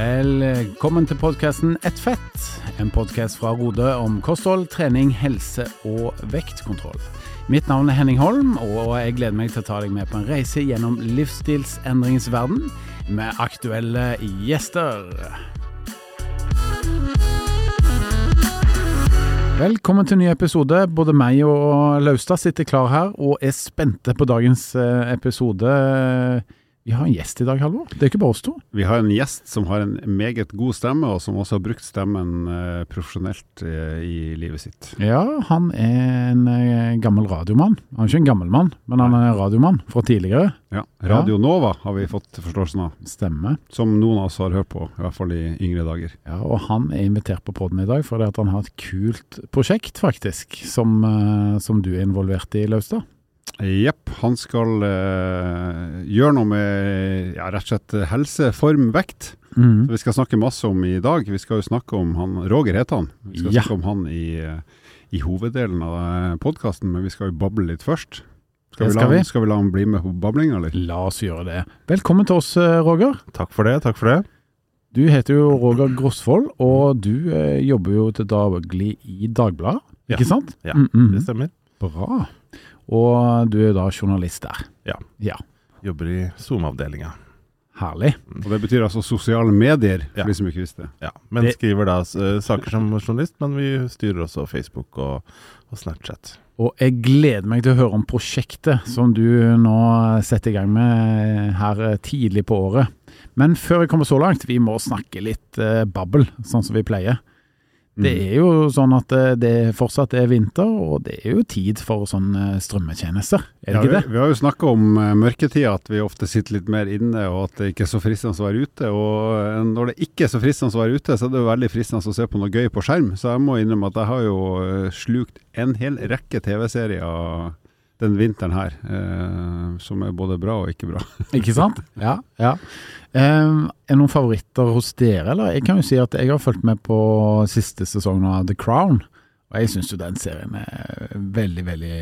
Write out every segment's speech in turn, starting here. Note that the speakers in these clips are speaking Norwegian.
Velkommen til podkasten Ett fett, en podkast fra Rode om kosthold, trening, helse og vektkontroll. Mitt navn er Henning Holm, og jeg gleder meg til å ta deg med på en reise gjennom livsstilsendringens verden med aktuelle gjester. Velkommen til en ny episode. Både meg og Laustad sitter klar her og er spente på dagens eh, episode. Vi har en gjest i dag, Halvor. Det er ikke bare oss to. Vi har en gjest som har en meget god stemme, og som også har brukt stemmen eh, profesjonelt eh, i livet sitt. Ja, han er en eh, gammel radiomann. Han er ikke en gammel mann, men han er radiomann fra tidligere. Ja, Radio Nova har vi fått forståelsen av, Stemmer. som noen av oss har hørt på, i hvert fall i yngre dager. Ja, og han er invitert på podden i dag fordi at han har et kult prosjekt, faktisk, som, som du er involvert i, Laustad. Jepp, han skal uh, gjøre noe med ja, rett og slett helse, form, vekt. Mm. Så vi skal snakke masse om i dag. Vi skal jo snakke om han Roger heter han. Vi skal Ja. snakke om han i, eh, i hoveddelen av podkasten, men vi skal jo bable litt først. Skal, vi, skal la, vi. skal vi la han bli med på bablinga, eller? La oss gjøre det. Velkommen til oss, eh, Roger. Takk for det. takk for det. Du heter jo Roger Grosvold, og du eh, jobber jo til daglig i Dagbladet, Ja. ikke sant? Ja, Mm, mm. Det stemmer. Bra. Og du er da journalist der. Ja. Ja, Jobber i SoMe-avdelinga. Herlig. Og Det betyr altså sosiale medier, for Ja. de som ikke visste. Ja, men Det- skriver da eh, saker som journalist, men vi styrer også Facebook og, og Snapchat. Og jeg gleder meg til å høre om prosjektet som du nå setter i gang med her eh, tidlig på året. Men før vi kommer så langt, vi må snakke litt uh, babbel, sånn som vi pleier. Det Mm. er jo sånn at eh, det fortsatt er vinter, og det er jo tid for sånn eh, strømmetjenester, er det Ja, ikke det? vi, vi har jo snakka om uh, mørketida, at vi ofte sitter litt mer inne, og at det ikke er så fristende å være ute. Og eh, når det ikke er så fristende å være ute, så er det jo veldig fristende å se på noe gøy på skjerm. Så jeg må innrømme at jeg har jo eh, slukt en hel rekke TV-serier den vinteren her, eh, som er både bra og ikke bra. Ikke sant? Ja. ja. Um, er det noen favoritter hos dere, eller? Jeg kan jo si at jeg har fulgt med på siste sesong av The Crown. Og jeg syns jo den serien er veldig, veldig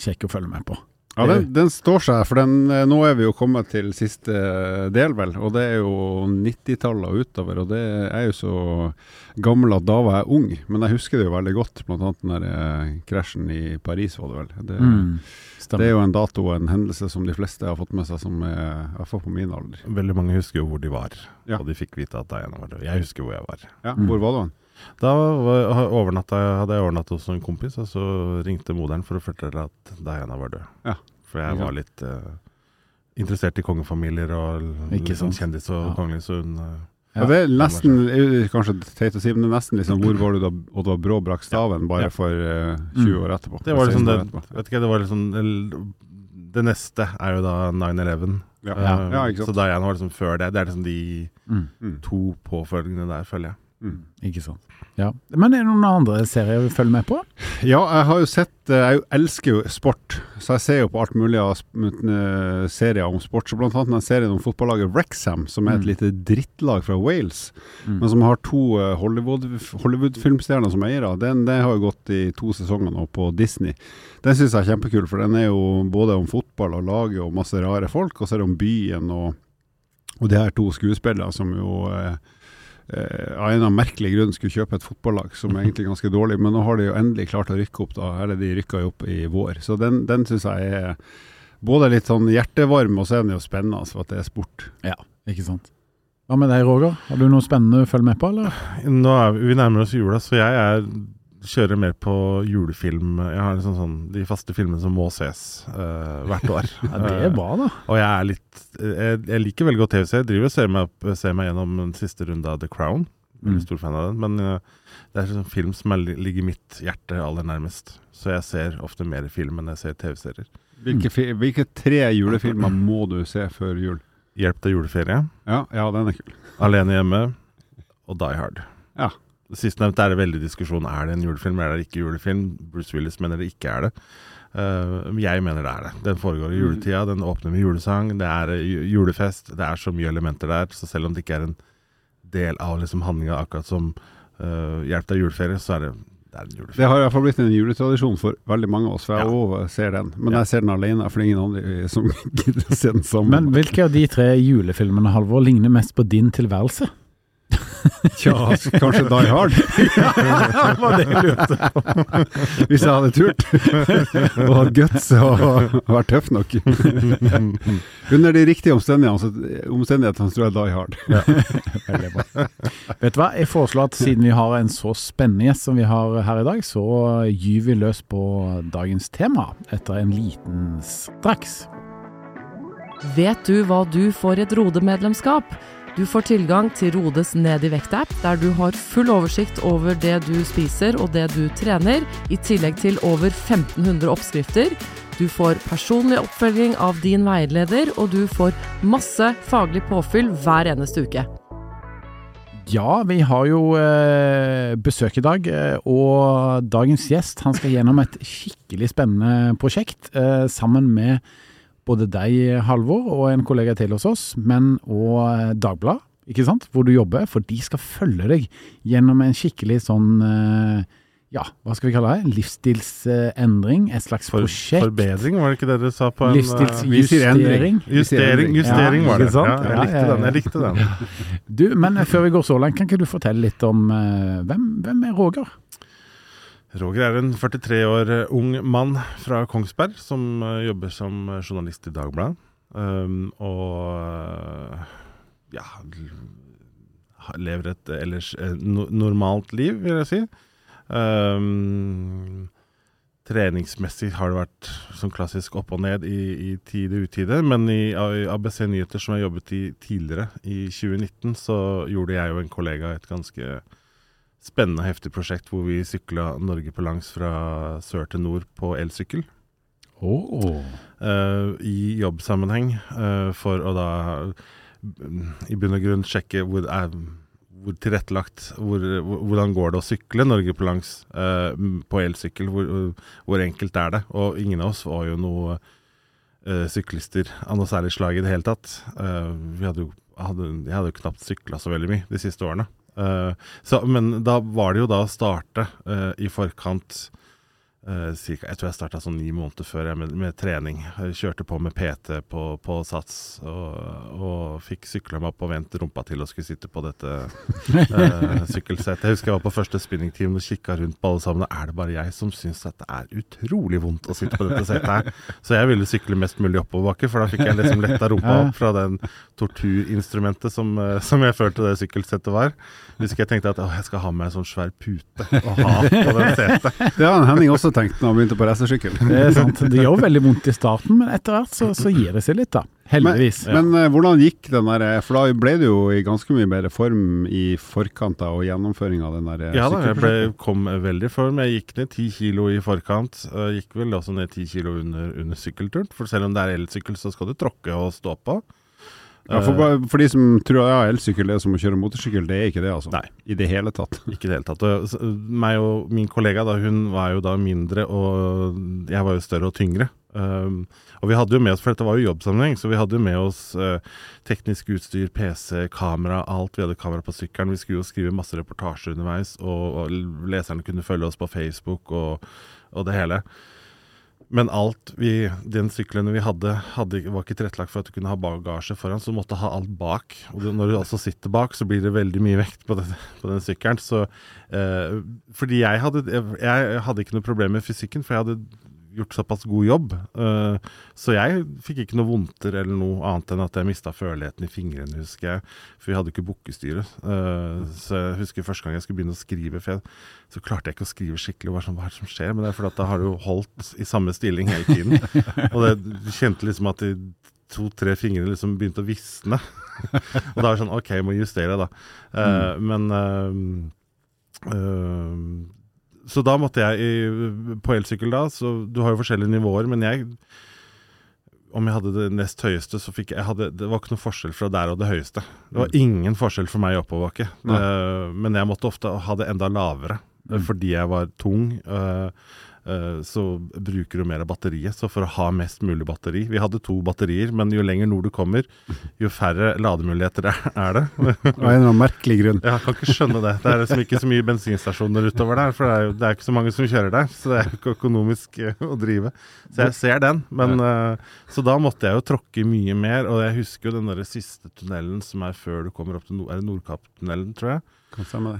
kjekk å følge med på. Ja, den, den står seg, for den, eh, nå er vi jo kommet til siste eh, del, vel. Og det er jo 90-tallet og utover. Og det er jo så gammel at da var jeg ung. Men jeg husker det jo veldig godt, blant annet den der eh, krasjen i Paris, var det vel. Det, Mm, det er jo en dato og en hendelse som de fleste har fått med seg, som er i hvert fall på min alder. Veldig mange husker jo hvor de var, Ja. og de fikk vite at Diana var død. Jeg husker hvor jeg var. Ja. Hvor var du? Da var, hadde jeg overnatta hos en kompis, og så ringte moderen for å fortelle at Diana var død. Ja. For jeg var litt uh, interessert i kongefamilier og liksom, kjendis og Ja. kongelig, så hun uh, Ja. Det er nesten, kanskje teit å si, men det er nesten liksom hvor var du da Oddvar Brå brakk staven, bare for uh, 20 år etterpå. Det var liksom 16 det, vet ikke, det var liksom Det neste er jo da 9-11. Ja. Ja. ja, Så. Diana var liksom før det. Det er liksom de Mm, Mm. to påfølgende der, føler jeg. Mm. ikke sant. Ja. Men er det noen andre serier vi følger med på? Ja, jeg har jo sett eh, Jeg elsker jo sport, så jeg ser jo på alt mulig av eh, serier om sport. Så blant annet den serien om fotballaget Wrexham, som er et Mm. lite drittlag fra Wales, Mm. men som har to eh, Hollywood, Hollywood-filmstjerner som eiere. Den, den har jo gått i to sesonger nå på Disney. Den syns jeg er kjempekul, for den er jo både om fotball og laget og masse rare folk, og så er det om byen og, og de her to skuespillerne som jo eh, av en eller annen merkelig grunn skulle kjøpe et fotballag som er egentlig ganske dårlig, men nå har de jo endelig klart å rykke opp, da. Eller de rykka jo opp i vår. Så den, den syns jeg er både litt sånn hjertevarm, og så er den jo spennende for at det er sport. Ja, Ikke sant. Hva med deg, Roger? Har du noe spennende å følge med på, eller? Nå er vi, vi nærmer oss jula, så jeg er, kjører mer på julefilm. Jeg har liksom sånn, de faste filmene som må ses uh, hvert år. Ja, det er bra, da. Og jeg er litt Jeg, jeg liker veldig godt TV-serier. Jeg driver og ser meg, ser meg gjennom den siste runde av The Crown. Veldig Mm. stor fan av den. Men uh, det er sånn film som er, ligger mitt hjerte aller nærmest. Så jeg ser ofte mer film enn jeg ser TV-serier. Hvilke, fi- hvilke tre julefilmer må du se før jul? Hjelp til juleferie, Ja, ja den er kul. Alene hjemme og Die Hard. Ja. Sistnevnte er det veldig diskusjon. Er det en julefilm, eller er det ikke julefilm? Bruce Willis mener det ikke er det. Uh, jeg mener det er det. Den foregår i juletida, den åpner med julesang, det er eh, julefest. Det er så mye elementer der, så selv om det ikke er en del av liksom handlinga, akkurat som uh, Hjelp deg juleferie, så er det, det. Det har i hvert fall blitt en juletradisjon for veldig mange av oss, for jeg Ja. ser den. Men Ja. jeg ser den alene, for det er ingen andre som gidder å se den sammen. Men hvilke av de tre julefilmene, Halvor, ligner mest på din tilværelse? Tja, kanskje Die Hard, Det var det jeg lurte på. hvis jeg hadde turt. og hatt guts og vært tøff nok. Under de riktige omstendighetene, omstendighetene tror jeg Die Hard. Veldig bra. Vet du hva, jeg foreslår at siden vi har en så spennende gjest som vi har her i dag, så gyver vi løs på dagens tema etter en liten straks. Vet du hva du får et Rode-medlemskap? Du får tilgang til Rodes Ned i vekt-app, der du har full oversikt over det du spiser og det du trener, i tillegg til over 1500 oppskrifter. Du får personlig oppfølging av din veileder, og du får masse faglig påfyll hver eneste uke. Ja, vi har jo eh, besøk i dag, eh, og dagens gjest han skal gjennom et skikkelig spennende prosjekt eh, sammen med både deg, Halvor, og en kollega til hos oss, men òg Dagbladet, ikke sant, hvor du jobber, for de skal følge deg gjennom en skikkelig sånn eh, ja, hva skal vi kalle det? Livsstilsendring? Et slags For, prosjekt? forbedring, var det ikke det du sa på en Livsstilsjustering? Uh, Justering, justering Ja, var det. Ja, jeg likte den. jeg likte den. Du, men før vi går så langt, kan ikke du fortelle litt om uh, hvem, hvem er Roger? Roger er en 43 år ung mann fra Kongsberg som eh, jobber som eh, journalist i Dagbladet. Um, og eh, ja lever et ellers no normalt liv, vil jeg si. Um, treningsmessig har det vært sånn klassisk opp og ned i, i tide og utide, men i, i ABC Nyheter, som jeg jobbet i tidligere, i 2019, så gjorde jeg og en kollega et ganske spennende, og heftig prosjekt hvor vi sykla Norge på langs fra sør til nord på elsykkel. Oh. Uh, I jobbsammenheng, uh, for å da mm, i bunn og grunn sjekke hvor, er, hvor tilrettelagt hvor, hvor, Hvordan går det å sykle Norge på langs uh, på elsykkel? Hvor, hvor enkelt er det? Og ingen av oss var jo noe syklister av noe særlig slag i det hele tatt. Vi hadde jo, hadde, jeg hadde jo knapt sykla så veldig mye de siste årene. Eh, så, men da var det jo da å starte eh, i forkant cirka, Jeg tror jeg starta sånn ni måneder før jeg med, med trening. Jeg kjørte på med PT på, på Sats og, og fikk sykla meg opp og vendt rumpa til og skulle sitte på dette uh, sykkelsetet. Jeg husker jeg var på første spinningteam og kikka rundt på alle sammen. og Er det bare jeg som syns at det er utrolig vondt å sitte på dette setet her? Så jeg ville sykle mest mulig oppoverbakke, for da fikk jeg liksom letta rumpa opp fra den torturinstrumentet som, eh, som jeg følte det sykkelsetet var. Husker jeg tenkte at å, jeg skal ha med en sånn svær pute å ha på det setet. Det har Henning også tenkt når han begynte på racersykkel. Det er sant. Det gjør veldig vondt i starten, men etter hvert så, så gir det seg litt, da. Heldigvis. Men eh, hvordan gikk den der eh, For da ble du jo i ganske mye bedre form i forkant av og gjennomføring av den der sykkelprosjektet? Ja da, jeg ble, kom veldig i form. Jeg gikk ned ti kilo i forkant. Gikk vel også ned ti kilo under, under sykkelturen. For selv om det er elsykkel, så skal du tråkke og stå på. Ja, for, Eh, bare- for de som tror ja, elsykkel er som å kjøre motorsykkel, det er ikke det, altså. Nei. I det hele tatt. Ikke i det hele tatt. Og, meg og min kollega, da, hun var jo da mindre, og jeg var jo større og tyngre. Um, og vi hadde jo med oss, for dette var jo jobbsammenheng, så vi hadde jo med oss uh, teknisk utstyr, PC, kamera, alt. Vi hadde kamera på sykkelen. Vi skulle jo skrive masse reportasjer underveis, og, og leserne kunne følge oss på Facebook og, og det hele. Men alt vi, den sykkelen vi hadde, hadde, var ikke tilrettelagt for at du kunne ha bagasje foran, så du måtte ha alt bak. Og når du altså sitter bak, så blir det veldig mye vekt på, den- på den sykkelen. Så, eh, fordi jeg hadde, jeg, jeg hadde ikke noe problem med fysikken, for jeg hadde gjort såpass god jobb. Eh, så jeg fikk ikke noe vondter eller noe annet enn at jeg mista førligheten i fingrene, husker jeg. For vi hadde ikke bukkestyre. Eh, så jeg husker første gang jeg skulle begynne å skrive, for jeg, så klarte jeg ikke å skrive skikkelig. Sånn, Hva er det som skjer? Men det er fordi at da har du holdt i samme stilling hele tiden. og det, kjente liksom at de to-tre fingrene liksom begynte å visne. og da er det sånn OK, jeg må justere, da. Eh, Men eh, eh, så da måtte jeg i, på elsykkel da, så du har jo forskjellige nivåer, men jeg om jeg hadde det nest høyeste, så fikk jeg, jeg hadde, Det var ikke noe forskjell fra der og det høyeste. Det var ingen forskjell for meg i oppoverbakke. Eh, men jeg måtte ofte ha det enda lavere, eh, Mm. fordi jeg var tung. eh, så bruker du mer av batteriet. Så for å ha mest mulig batteri Vi hadde to batterier, men jo lenger nord du kommer, jo færre lademuligheter er- det. Av en eller annen merkelig grunn. Jeg kan ikke skjønne det. Det er liksom ikke så mye bensinstasjoner utover der, for det er jo det er ikke så mange som kjører der. Så det er jo ikke økonomisk eh, å drive. Så jeg ser den. Men, eh, så da måtte jeg jo tråkke mye mer. Og jeg husker jo den der siste tunnelen som er før du kommer opp til Nord- Nordkapptunnelen, tror jeg.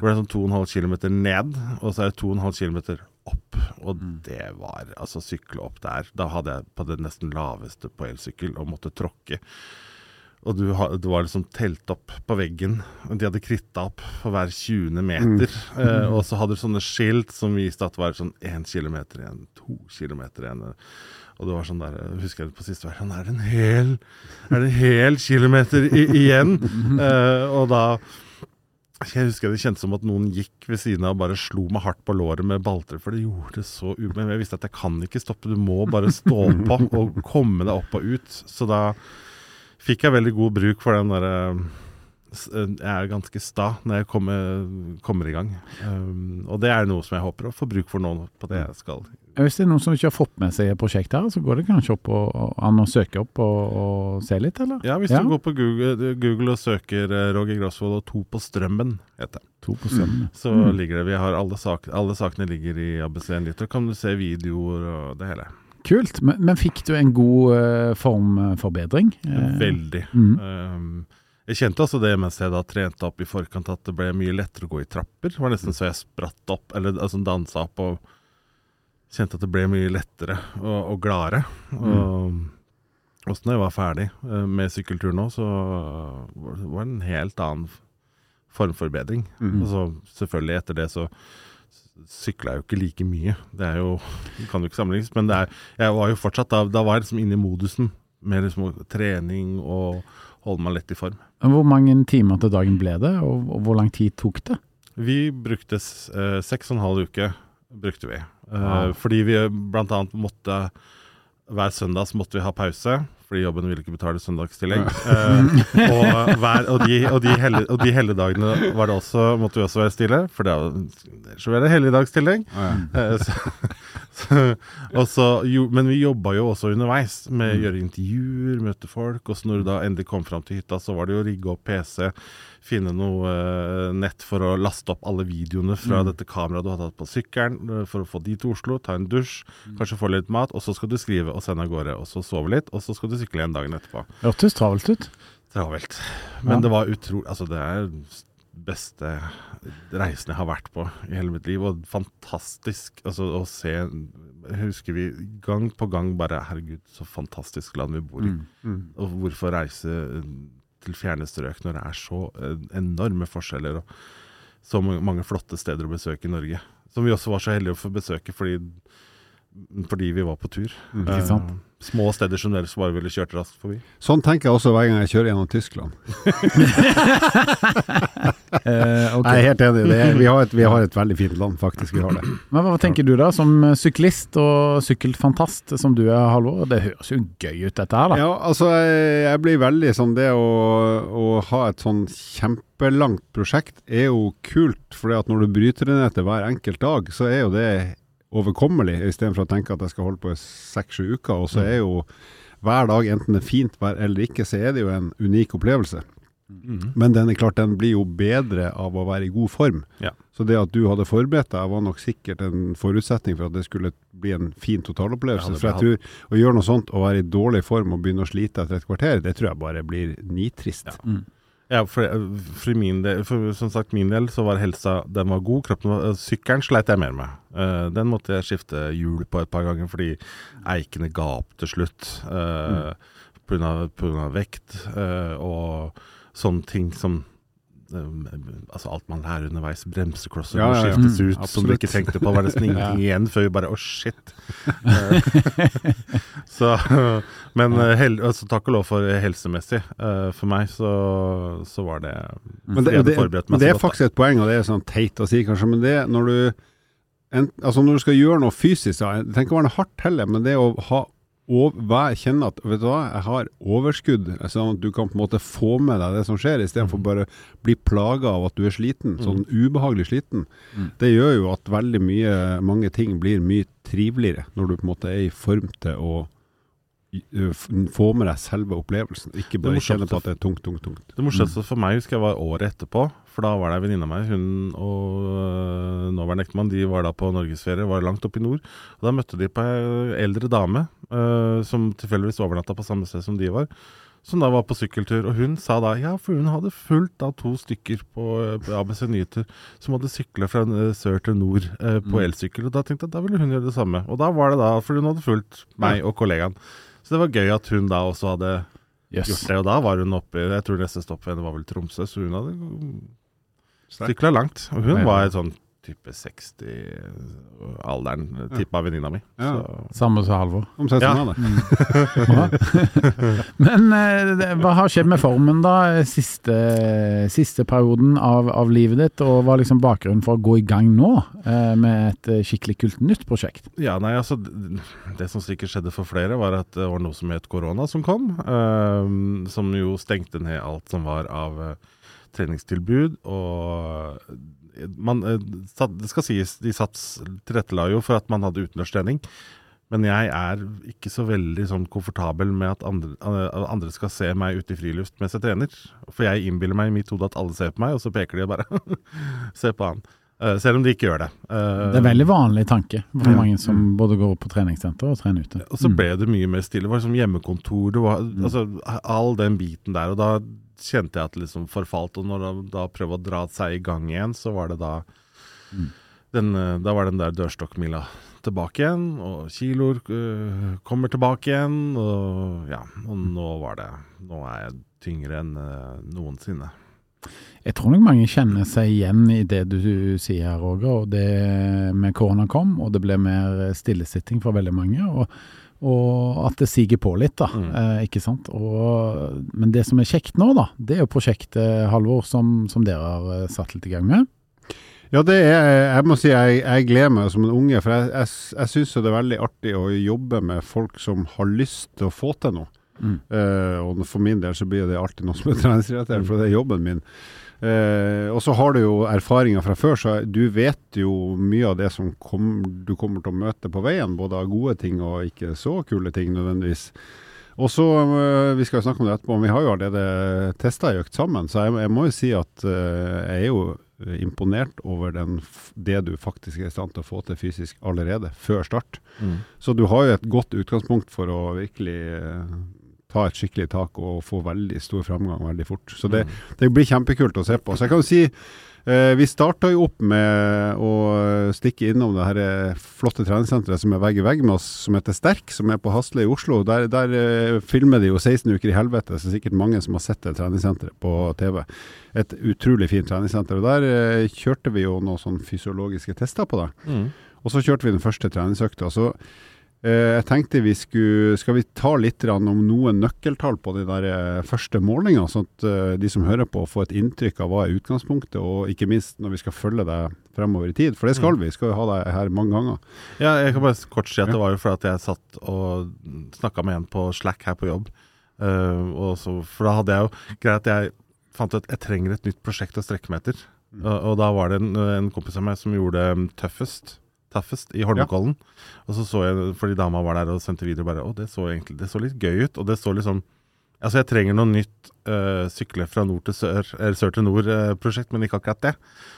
Hvor det er sånn 2,5 km ned, og så er det 2,5 km opp. Og Mm. det var altså sykle opp der. Da hadde jeg på det nesten laveste på elsykkel og måtte tråkke. Og du, du, var liksom telt opp på veggen. og De hadde kritta opp for hver 20. meter. Eh, og så hadde du sånne skilt som viste at det var sånn 1 km igjen, 2 km igjen. Og det var sånn der, husker jeg på siste verden, sånn, er det en hel, er det en hel kilometer i, igjen? Eh, og da jeg husker det kjentes som at noen gikk ved siden av og bare slo meg hardt på låret med balltre, for det gjorde det så u... Men jeg visste at jeg kan ikke stoppe, du må bare stå på og komme deg opp og ut. Så da fikk jeg veldig god bruk for den derre eh, Jeg er ganske sta når jeg kommer, kommer i gang. Um, og det er noe som jeg håper å få bruk for nå på det jeg skal. Hvis det er noen som ikke har fått med seg et prosjekt her, så går det kanskje opp og, an å søke opp og, og se litt, eller? Ja, hvis Ja. du går på Google, Google og søker eh, Roger Grosvold og To på strømmen, heter det. To på sømmen. Så Mm. ligger det Vi har alle, sak, alle sakene ligger i ABC-en litt, og kan du se videoer og det hele. Kult. Men, men fikk du en god uh, formforbedring? Eh, Veldig. mm. Um, jeg kjente også det mens jeg da trente opp i forkant, at det ble mye lettere å gå i trapper. Det var nesten så jeg spratt opp, eller altså dansa opp og kjente at det ble mye lettere og, og gladere. Og også når jeg var ferdig eh, med sykkeltur nå, så var det en helt annen formforbedring. Mm. Så selvfølgelig etter det så sykla jeg jo ikke like mye. Det er jo det kan jo ikke sammenlignes, men det er, jeg var jo fortsatt da, da var jeg liksom inne i modusen med liksom trening og holde meg lett i form. Hvor mange timer til dagen ble det, og, hvor lang tid tok det? Vi brukte eh, seks og en halv uke, brukte vi. Ja. Fordi vi blant annet måtte Hver søndag så måtte vi ha pause, fordi jobben ville ikke betale søndagstillegg. Eh, og, hver, og, de, og, de helle, og de helligdagene var det også, måtte vi også være stille, for det er- så er det helligdagstillegg. Ja, ja. Så, jo, men vi jobba jo også underveis med å gjøre intervjuer, møte folk. Og så når du da endelig kom fram til hytta, så var det jo å rigge opp PC, finne noe eh, nett for å laste opp alle videoene fra dette kameraet du hadde hatt på sykkelen, eh, for å få de til Oslo, ta en dusj, kanskje få litt mat, og så skal du skrive og sende av gårde. Og så sove litt, og så skal du sykle igjen dagen etterpå. Hørtes travelt ut. Travelt. Men Ja. det var utrolig Altså, det er beste reisen jeg har vært på i hele mitt liv, og fantastisk altså, å se Jeg husker vi gang på gang bare Herregud, så fantastisk land vi bor i. Mm. Mm. Og hvorfor reise eh, til fjerne strøk når det er så eh, enorme forskjeller og så mange, mange flotte steder å besøke i Norge? Som vi også var så heldige å få besøke fordi, fordi vi var på tur. Mm. Ikke sant? Uh, små steder som dere bare ville kjørt raskt forbi. Sånn tenker jeg også hver gang jeg kjører gjennom Tyskland. uh, okay. Jeg er helt enig. Det er, vi, har et, vi har et veldig fint land, faktisk. Vi har det. Men hva tenker du da, som syklist og sykkelfantast som du er, Halvor? Det høres jo gøy ut dette her, da. Ja, altså jeg, jeg blir veldig sånn Det å, å ha et sånn kjempelangt prosjekt er jo kult, for når du bryter det ned til hver enkelt dag, så er jo det overkommelig, istedenfor å tenke at jeg skal holde på i seks-sju uker. Og så er jo hver dag, enten det er fint vær eller ikke, så er det jo en unik opplevelse. Men den er klart, den blir jo bedre av å være i god form. Ja. Så det at du hadde forberedt deg, var nok sikkert en forutsetning for at det skulle bli en fin totalopplevelse. For jeg tror å gjøre noe sånt å være i dårlig form og begynne å slite etter et kvarter, det tror jeg bare blir nitrist. Ja. Mm. Ja, for, for min del, for som sagt min del så var helsa den var god. Kroppen eh, sykkelen sleit jeg mer med. Uh, den måtte jeg skifte hjul på et par ganger fordi eikene ga opp til slutt. Uh, grunn av vekt uh, og sånne ting som Altså alt man lærer underveis. Bremseklosser Ja, ja, ja. skiftes Mm, ut som du ikke tenkte på. Var nesten ingenting igjen før vi bare Å, shit. Eh, så Men eh, hel, altså, takk og lov for helsemessig. Eh, for meg så, så var det Men det, det, men det er faktisk et poeng, og det er sånn teit å si kanskje, men det når du en, altså når du skal gjøre noe fysisk, tenk det trenger ikke være hardt heller, men det å ha og kjenne at vet du hva, jeg har overskudd, sånn at du kan på en måte få med deg det som skjer, istedenfor Mm. bare bli plaga av at du er sliten, sånn ubehagelig sliten. Mm. Det gjør jo at veldig mye, mange ting blir mye triveligere når du på en måte er i form til å få med deg selve opplevelsen, ikke bare kjenne på at det er tungt, tungt, tungt. Det morsomste for meg husker jeg var året etterpå. For da var det ei venninne av meg, hun og nåværende ektemann, de var da på norgesferie, var langt oppe i nord. Og da møtte de på ei eldre dame øh, som tilfeldigvis overnatta på samme sted som de var. som da var på sykkeltur. Og hun sa da ja, for hun hadde fulgt da to stykker på på ABC Nyheter som hadde sykla fra eh, sør til nord eh, på Mm. elsykkel. Og da tenkte jeg da ville hun gjøre det samme. Og da var det da, for hun hadde fulgt meg og kollegaen. Så det var gøy at hun da også hadde yes. gjort det. Og da var hun oppe Jeg tror neste stopp var vel Tromsø, så hun hadde sykla langt. Og hun var var sånn type 60-alderen, tippa venninna mi. Ja. Så Samme som Halvor. Omtrent Ja. det. Bra. Men eh, hva har skjedd med formen da, siste, siste perioden av, av livet ditt, og hva er liksom bakgrunnen for å gå i gang nå eh, med et eh, skikkelig kult nytt prosjekt? Ja, nei, altså Det som sikkert skjedde for flere, var at det var noe som het korona som kom. ehm, som jo stengte ned alt som var av eh, treningstilbud. Og eh, man, eh, det skal sies, de sats tilrettela jo for at man hadde utendørstrening. Men jeg er ikke så veldig sånn komfortabel med at andre, eh, andre skal se meg ute i friluft mens jeg trener. For jeg innbiller meg i mitt hode at alle ser på meg, og så peker de og bare Se på han. Eh, selv om de ikke gjør det. Det er veldig vanlig tanke for Ja. mange som både går på treningssenter og trener ute. Og så ble det mye mer stille. Det var som hjemmekontor. Det var, altså, all den biten der. Og da kjente jeg at det liksom forfalt. Og når da, da prøvde å dra seg i gang igjen, så var det da den, eh, Da var den der dørstokkmila tilbake igjen. Og kiloer uh, kommer tilbake igjen. Og ja, og nå var det Nå er jeg tyngre enn uh, noensinne. Jeg tror nok mange kjenner seg igjen i det du sier her, Roger. Og det med korona kom, og det ble mer stillesitting for veldig mange. Og, og at det siger på litt, da. Mm. Eh, ikke sant. Og, men det som er kjekt nå, da, det er jo prosjektet Halvor som, som dere har eh, satt litt i gang med. Ja, det er, jeg må si jeg, jeg gleder meg som en unge, for jeg, jeg, jeg syns det er veldig artig å jobbe med folk som har lyst til å få til noe. Mm. Uh, og for min del så blir det alltid noe som er treningsrelatert, for det er jobben min. Eh, og så har du jo erfaringer fra før, så du vet jo mye av det som kom, du kommer til å møte på veien. Både av gode ting og ikke så kule ting nødvendigvis. Og så, eh, Vi skal jo snakke om det etterpå, men vi har jo allerede testa ei økt sammen. Så jeg, jeg må jo si at eh, jeg er jo imponert over den, det du faktisk er i stand til å få til fysisk allerede, før start. Så du har jo et godt utgangspunkt for å virkelig øh, ta et skikkelig tak og få veldig stor framgang veldig fort. Så det, det blir kjempekult å se på. Så jeg kan jo si eh, vi starta jo opp med å stikke innom det her eh, flotte treningssenteret som er vegg i vegg med oss, som heter Sterk, som er på Hasle i Oslo. Der, der eh, filmer de jo 16 uker i helvete, så sikkert mange som har sett det treningssenteret på TV. Et utrolig fint treningssenter. Og Der eh, kjørte vi jo noen sånn fysiologiske tester på det. Mm. Og så kjørte vi den første treningsøkta. Så jeg tenkte vi skulle Skal vi ta litt om noen nøkkeltall på de der eh, første målingene, sånn at eh, de som hører på får et inntrykk av hva er utgangspunktet, og ikke minst når vi skal følge deg fremover i tid. For det skal vi. Vi skal jo ha deg her mange ganger. Ja, jeg kan bare kort si at det var jo fordi at jeg satt og snakka med en på Slack her på jobb. Eh, og så, for da hadde jeg jo Greit, jeg fant ut at jeg trenger et nytt prosjekt å strekke meg etter. Mm. Og, og da var det en, en kompis av meg som gjorde um, Tøffest. Tøffest i Holmenkollen. Og så så jeg, fordi dama var der og sendte video, bare Å, det så egentlig det så litt gøy ut. Og det så liksom Altså, jeg trenger noe nytt uh, sykle fra nord til sør, eller sør til nord-prosjekt, men ikke akkurat det.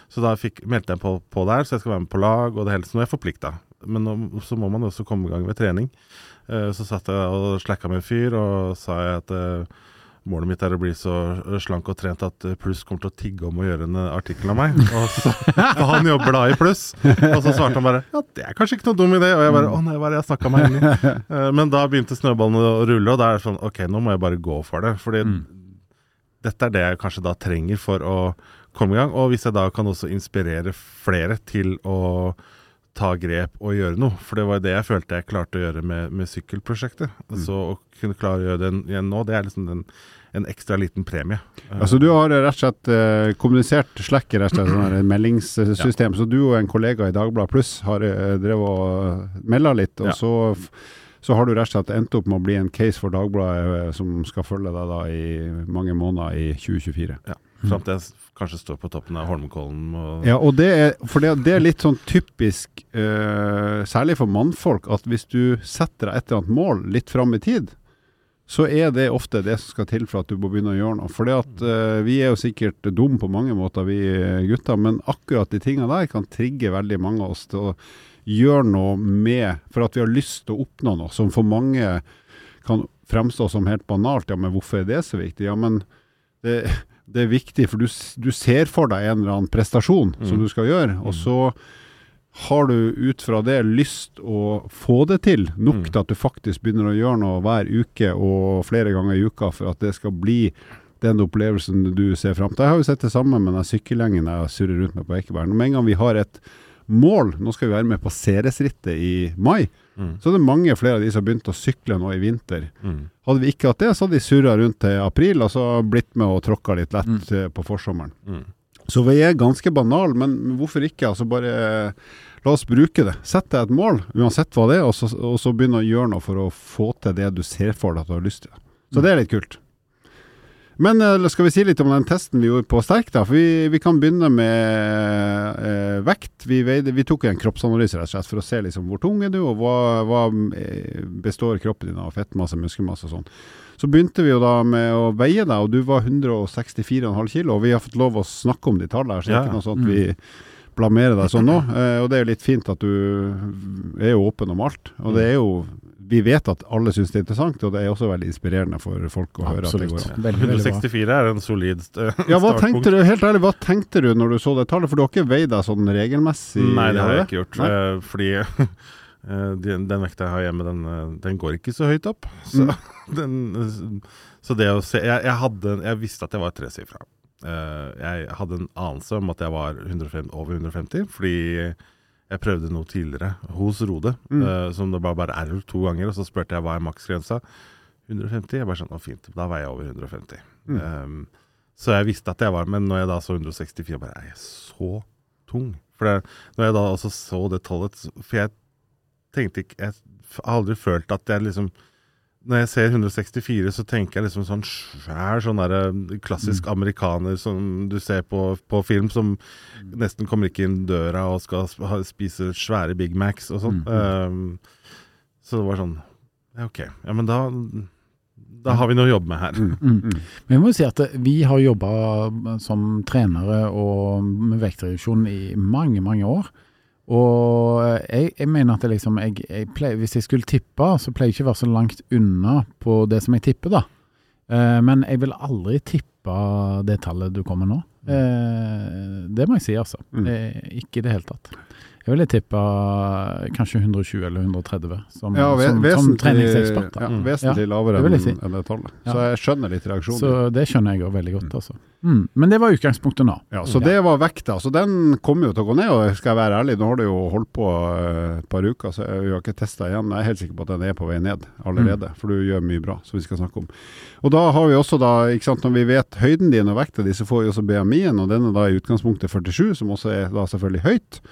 Så da fikk, meldte jeg på, på der, så jeg skal være med på lag, og det hele, så nå er jeg forplikta. Men nå, så må man også komme i gang med trening. Uh, så satt jeg og slacka med en fyr, og sa jeg at eh, målet mitt er å bli så eh, slank og trent at eh, Pluss kommer til å tigge om å gjøre en eh, artikkel av meg. Og så, for han jobber da i Pluss. Og så svarte han bare ja, det er kanskje ikke noe dum idé. Og jeg bare å nei, hva er det jeg snakka meg inn i? Men da begynte snøballene å rulle, og da er det sånn ok, nå må jeg bare gå for det. Fordi dette er det jeg kanskje da trenger for å komme i gang. Og hvis jeg da kan også inspirere flere til å ta grep og gjøre noe. For det var det jeg følte jeg klarte å gjøre med, med sykkelprosjektet. Så å kunne klare å gjøre det igjen nå, det er liksom en, en ekstra liten premie. Altså Du har rett og slett eh, kommunisert Slack i rett og slett sånn her meldingssystem, så du og en kollega i Dagbladet Pluss har uh, drevet og melda litt, og Ja. så, så har du rett og slett endt opp med å bli en case for Dagbladet eh, som skal følge deg da i mange måneder i 2024. Fram til jeg kanskje står på toppen av Holmenkollen. Og, Ja, og det er, for det, det er litt sånn typisk, uh, særlig for mannfolk, at hvis du setter deg et eller annet mål litt fram i tid, så er det ofte det som skal til for at du må begynne å gjøre noe. For uh, vi er jo sikkert dumme på mange måter, vi eh, gutter, men akkurat de tingene der kan trigge veldig mange av oss til å gjøre noe med, for at vi har lyst til å oppnå noe, som for mange kan fremstå som helt banalt. Ja, men hvorfor er det så viktig? Ja, men det, det er viktig, for du, du ser for deg en eller annen prestasjon som Mm. du skal gjøre, og så har du ut fra det lyst å få det til, nok Mm. til at du faktisk begynner å gjøre noe hver uke og flere ganger i uka for at det skal bli den opplevelsen du ser fram til. Jeg har jo sett det samme med den sykkellengden jeg surrer rundt med på Ekeberg. Med en gang vi har et mål, nå skal vi være med på Ceresrittet i mai, Mm. så er det mange flere av de som har begynt å sykle nå i vinter. Mm. Hadde vi ikke hatt det, så hadde de surra rundt til april, og så blitt med og tråkka litt lett Mm. eh, på forsommeren. Mm. Så vi er ganske banale, men hvorfor ikke? Altså bare la oss bruke det. Sett deg et mål, uansett hva det er, og så, og så begynne å gjøre noe for å få til det du ser for deg at du har lyst til. Så det er litt kult. Men eh, skal vi si litt om den testen vi gjorde på Sterk, da? For vi, vi kan begynne med eh, vekt. Vi, veide, vi tok en kroppsanalyse rett og slett for å se liksom, hvor tung er du, og hva, hva eh, består kroppen din av fettmasse, muskelmasse og sånn. Så begynte vi jo da med å veie deg, og du var 164,5 kilo. Og vi har fått lov å snakke om de tallene her, så det er ikke noe sånn at vi blamerer deg sånn nå. Eh, og det er jo litt fint at du er jo åpen om alt. Og det er jo Vi vet at alle syns det er interessant, og det er også veldig inspirerende for folk å høre at det går an. Veldig, veldig bra. 164 er en solid startpunkt. Ja, hva tenkte du, helt ærlig, hva tenkte du når du så det tallet? For du har ikke veid deg sånn regelmessig? Nei, det har jeg ikke gjort. Nei? eh, fordi eh, den, den vekta jeg har hjemme, den, eh, den går ikke så høyt opp. Så, Mm. den, så det å se Jeg, jeg, hadde, jeg visste at jeg var tresifra. Jeg hadde en anelse om at jeg var 150, over 150, fordi jeg prøvde noe tidligere hos Rode, Mm. uh, som det var bare error to ganger, og så spurte jeg hva er maksgrensa. 150? Jeg bare sånn, fint, da veier jeg over 150. Mm. Um, så jeg visste at jeg var, men når jeg da så 164, bare er jeg så tung? For det, når jeg da også så det tallet, for jeg tenkte ikke, jeg har aldri følt at jeg liksom, når jeg ser 164, så tenker jeg liksom sånn svær, sånn der eh, klassisk amerikaner som du ser på, på film, som nesten kommer ikke inn døra og skal spise svære Big Macs og sånn. Um, så det var sånn, ja ok, ja men da, da har vi noe å jobbe med her. Mm. Mm. Mm. Men jeg må si at vi har jobba som trenere og med vektreduksjon i mange, mange år. Og jeg, jeg mener at jeg liksom jeg, jeg pleier, Hvis jeg skulle tippe, så pleier jeg ikke å være så langt unna på det som jeg tipper, da. Eh, men jeg vil aldri tippe det tallet du kommer nå. Eh, det må jeg si, altså. Mm. Eh, ikke i det hele tatt. Jeg ville tippa kanskje 120 eller 130 som, Ja, som, som treningsekspert. ja, Mm. vesentlig lavere det enn enn det tallet. Ja. Så jeg skjønner litt reaksjonen. Så det skjønner jeg òg veldig godt, altså. Mm. Men det var utgangspunktet nå. Ja, Så det var vekta. Så den kommer jo til å gå ned, og skal jeg være ærlig, nå har det jo holdt på eh, et par uker, så jeg har ikke testa igjen. Jeg er helt sikker på at den er på vei ned allerede, for du gjør mye bra, som vi skal snakke om. Og da har vi også da, ikke sant, når vi vet høyden din og vekta di, så får vi også BMI-en, og den er da i utgangspunktet 47, som også er da selvfølgelig høyt.